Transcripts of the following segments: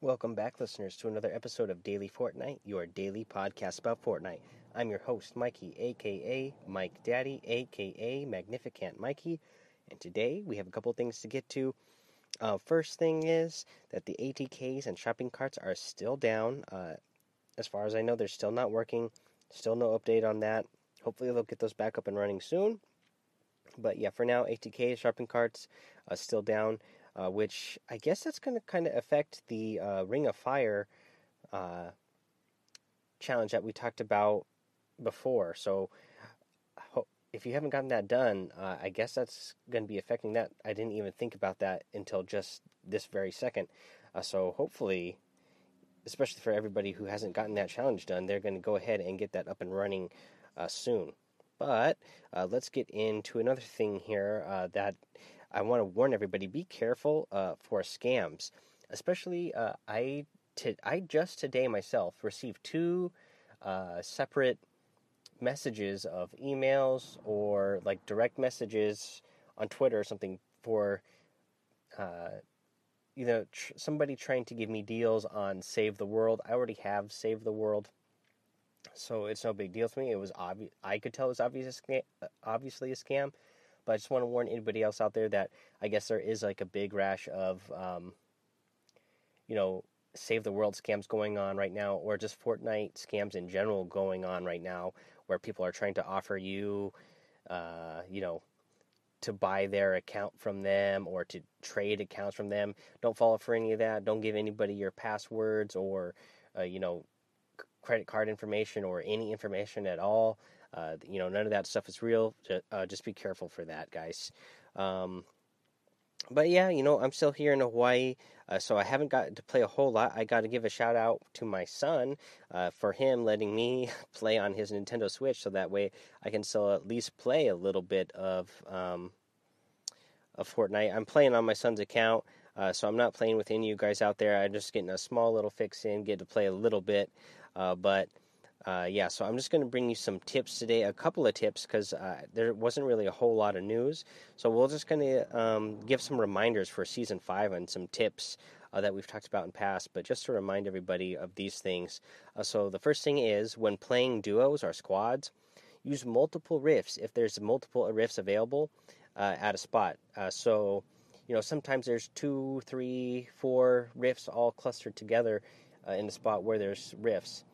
Welcome back, listeners, to another episode of Daily Fortnite, your daily podcast about Fortnite. I'm your host, Mikey, aka Mike Daddy, aka Magnificent Mikey, and today we have a couple things to get to. Uh, first thing is that the ATKs and shopping carts are still down. Uh, as far as I know, they're still not working. Still no update on that. Hopefully, they'll get those back up and running soon. But yeah, for now, ATK shopping carts are still down uh, which I guess that's going to kind of affect the uh, Ring of Fire uh, challenge that we talked about before. So if you haven't gotten that done, uh, I guess that's going to be affecting that. I didn't even think about that until just this very second. Uh, so hopefully, especially for everybody who hasn't gotten that challenge done, they're going to go ahead and get that up and running uh, soon. But let's get into another thing here that I want to warn everybody: be careful uh, for scams. Especially, uh, I t- I just today myself received two uh, separate messages of emails or like direct messages on Twitter or something for uh, you know tr- somebody trying to give me deals on Save the World. I already have Save the World, so it's no big deal to me. It was obvious. I could tell it was obvious, obviously a scam. But I just want to warn anybody else out there that I guess there is like a big rash of, um, you know, save the world scams going on right now, or just Fortnite scams in general going on right now, where people are trying to offer you, uh, you know, to buy their account from them or to trade accounts from them. Don't fall for any of that. Don't give anybody your passwords or, uh, you know, credit card information or any information at all. Uh, you know, none of that stuff is real. Uh, just be careful for that, guys. Um, but yeah, you know, I'm still here in Hawaii, uh, so I haven't got to play a whole lot. I got to give a shout out to my son uh, for him letting me play on his Nintendo Switch, so that way I can still at least play a little bit of um, of Fortnite. I'm playing on my son's account, uh, so I'm not playing with any of you guys out there. I'm just getting a small little fix in, get to play a little bit, uh, but uh, yeah, so I'm just going to bring you some tips today, a couple of tips, because uh, there wasn't really a whole lot of news. So we're just going to um, give some reminders for season five and some tips uh, that we've talked about in past, but just to remind everybody of these things. Uh, so the first thing is when playing duos or squads, use multiple rifts if there's multiple rifts available uh, at a spot. Uh, so you know sometimes there's two, three, four rifts all clustered together in a spot where there's rifts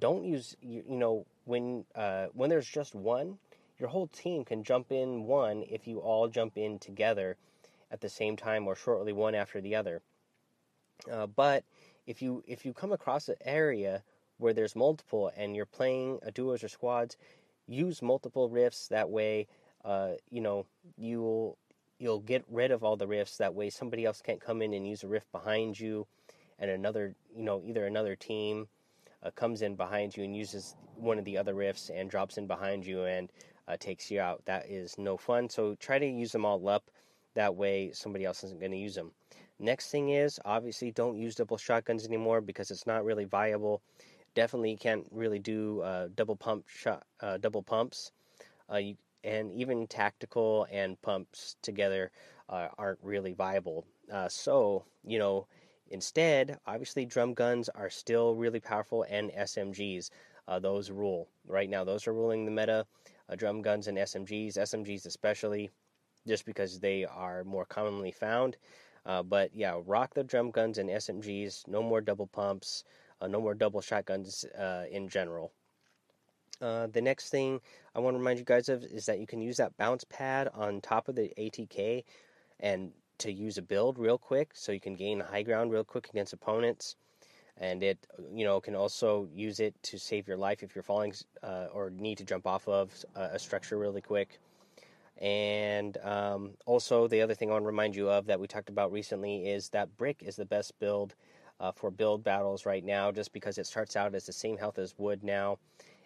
don't use you, you know when uh, when there's just one, your whole team can jump in one if you all jump in together at the same time or shortly one after the other. Uh, but if you if you come across an area where there's multiple and you're playing a duos or squads, use multiple rifts. That way, uh, you know you'll you'll get rid of all the rifts. That way, somebody else can't come in and use a rift behind you, and another you know either another team uh, comes in behind you and uses one of the other rifts and drops in behind you and uh, takes you out. That is no fun. So try to use them all up. That way, somebody else isn't going to use them. Next thing is obviously don't use double shotguns anymore because it's not really viable. Definitely can't really do uh, double pump shot, uh, double pumps. Uh, you, and even tactical and pumps together uh, aren't really viable. so you know Instead, obviously, drum guns are still really powerful, and SMGs. Uh, those rule right now. Those are ruling the meta. Uh, drum guns and SMGs, SMGs especially, just because they are more commonly found. Uh, but yeah, rock the drum guns and SMGs. No more double pumps. Uh, no more double shotguns uh, in general. Uh, the next thing I want to remind you guys of is that you can use that bounce pad on top of the ATK and to use a build real quick so you can gain high ground real quick against opponents. And it you know can also use it to save your life if you're falling uh, or need to jump off of a, structure really quick. And um, also the other thing i want to remind you of that we talked about recently is that brick is the best build uh, for build battles right now just because it starts out as the same health as wood now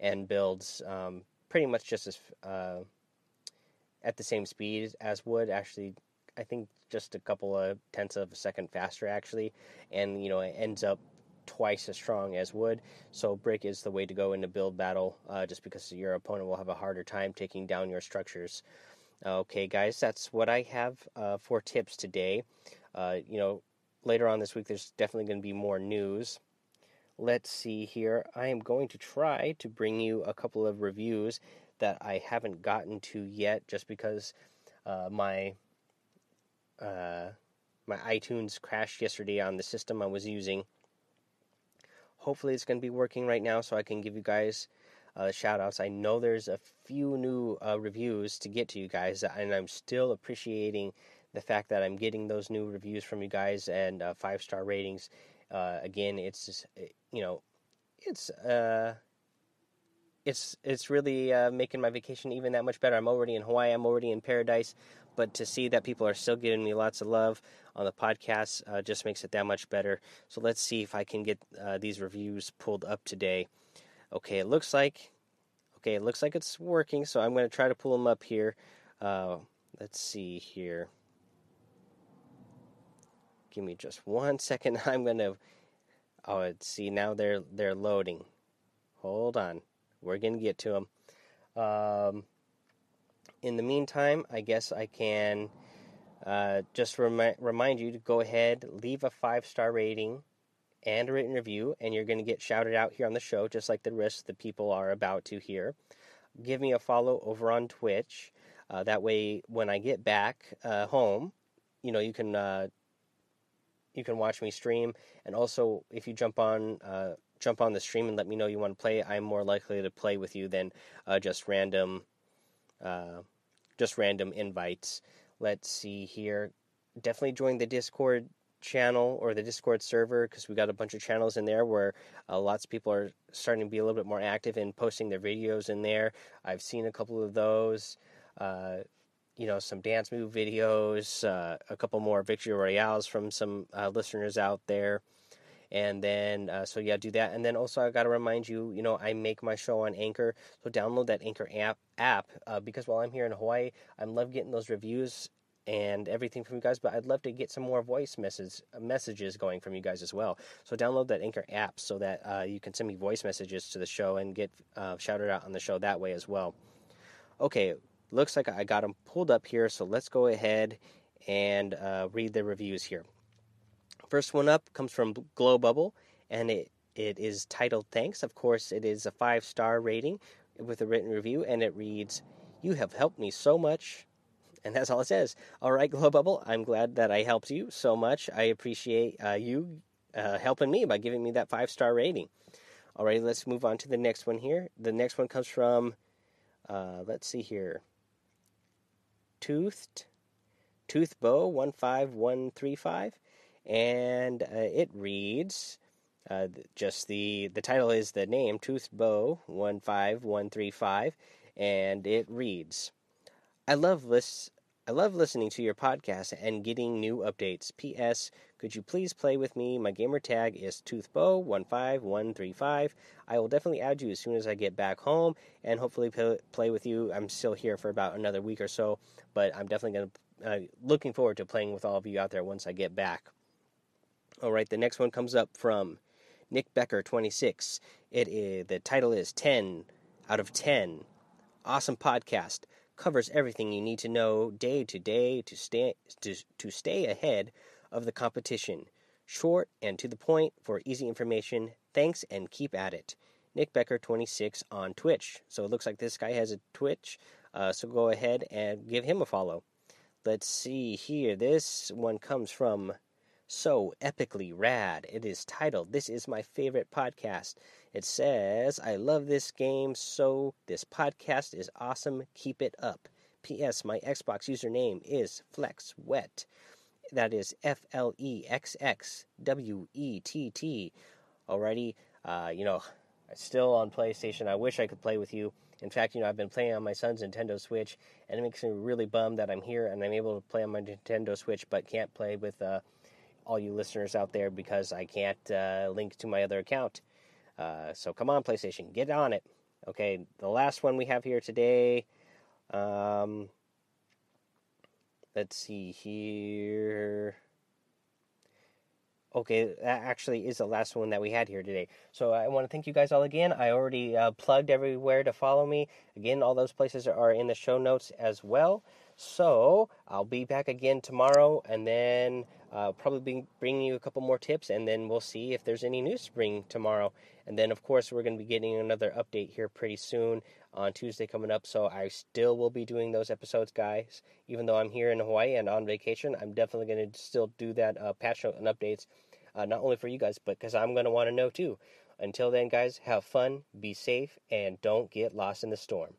and builds um, pretty much just as uh, at the same speed as wood. Actually I think just a couple of tenths of a second faster actually, and you know it ends up twice as strong as wood. So brick is the way to go in a build battle, uh, just because your opponent will have a harder time taking down your structures. Okay, guys, that's what I have uh, for tips today. Uh, you know, later on this week, there's definitely going to be more news. Let's see here. I am going to try to bring you a couple of reviews that I haven't gotten to yet, just because uh, my uh, my iTunes crashed yesterday on the system I was using. Hopefully, it's going to be working right now, so I can give you guys uh, shout outs. I know there's a few new uh, reviews to get to you guys, and I'm still appreciating the fact that I'm getting those new reviews from you guys and uh, five star ratings. Uh, again, it's just, you know, it's uh, it's it's really uh, making my vacation even that much better. I'm already in Hawaii. I'm already in paradise, but to see that people are still giving me lots of love on the podcast uh, just makes it that much better. So let's see if I can get uh, these reviews pulled up today. Okay, it looks like okay, it looks like it's working. So I'm going to try to pull them up here. Uh, let's see here. Give me just one second. I'm gonna. Oh, see now they're they're loading. Hold on, we're gonna get to them. Um, in the meantime, I guess I can uh, just remi- remind you to go ahead, leave a five star rating and a written review, and you're going to get shouted out here on the show, just like the rest the people are about to here. Give me a follow over on Twitch. Uh, that way, when I get back uh, home, you know you can uh, you can watch me stream, and also if you jump on uh, jump on the stream and let me know you want to play, I'm more likely to play with you than uh, just random uh, just random invites. Let's see here. Definitely join the Discord channel or the Discord server because we got a bunch of channels in there where uh, lots of people are starting to be a little bit more active in posting their videos in there. I've seen a couple of those. Uh, you know, some dance move videos, uh, a couple more victory royales from some uh, listeners out there. And then, uh, so yeah, do that. And then also, I got to remind you, you know, I make my show on Anchor. So download that Anchor app, app uh, because while I'm here in Hawaii, I love getting those reviews and everything from you guys, but I'd love to get some more voice message, messages going from you guys as well. So download that Anchor app so that uh, you can send me voice messages to the show and get uh, shouted out on the show that way as well. Okay, looks like I got them pulled up here, so let's go ahead and uh, read the reviews here. First one up comes from Glow Bubble, and it, it is titled Thanks. Of course, it is a five star rating with a written review, and it reads, You have helped me so much. And that's all it says. All right, Glow Bubble, I'm glad that I helped you so much. I appreciate uh, you uh, helping me by giving me that five star rating. All right, let's move on to the next one here. The next one comes from, uh, let's see here, Toothed, Tooth Bow 15135 and uh, it reads uh, just the the title is the name Tooth Bow one five one three five, and it reads, "I love this. I love listening to your podcast and getting new updates. P.S. Could you please play with me? My gamer tag is Toothbow one five one three five. I will definitely add you as soon as I get back home and hopefully play with you. I'm still here for about another week or so, but I'm definitely going to." Uh, looking forward to playing with all of you out there once I get back. All right, the next one comes up from Nick Becker, 26. It is, the title is 10 out of 10. Awesome podcast. Covers everything you need to know day to day to stay to, to stay ahead of the competition. Short and to the point for easy information. Thanks and keep at it. Nick Becker 26 on Twitch. So it looks like this guy has a Twitch. Uh, so go ahead and give him a follow. Let's see here. This one comes from so epically rad. It is titled This is My Favorite Podcast. It says, I love this game so this podcast is awesome. Keep it up. P.S. My Xbox username is FlexxWett. That is F L E X X W E T T. Alrighty, uh, you know, still on PlayStation. I wish I could play with you. In fact, you know, I've been playing on my son's Nintendo Switch, and it makes me really bummed that I'm here and I'm able to play on my Nintendo Switch, but can't play with uh, all you listeners out there because I can't uh, link to my other account. Uh, so come on, PlayStation, get on it. Okay, the last one we have here today. Um, let's see here. Okay, that actually is the last one that we had here today. So I want to thank you guys all again. I already uh, plugged everywhere to follow me. Again, all those places are in the show notes as well. So I'll be back again tomorrow, and then uh, probably bringing you a couple more tips, and then we'll see if there's any news to bring tomorrow. And then, of course, we're going to be getting another update here pretty soon on Tuesday coming up. So I still will be doing those episodes, guys. Even though I'm here in Hawaii and on vacation, I'm definitely going to still do that uh, patch note and updates, uh, not only for you guys, but because I'm going to want to know too. Until then, guys, have fun, be safe, and don't get lost in the storm.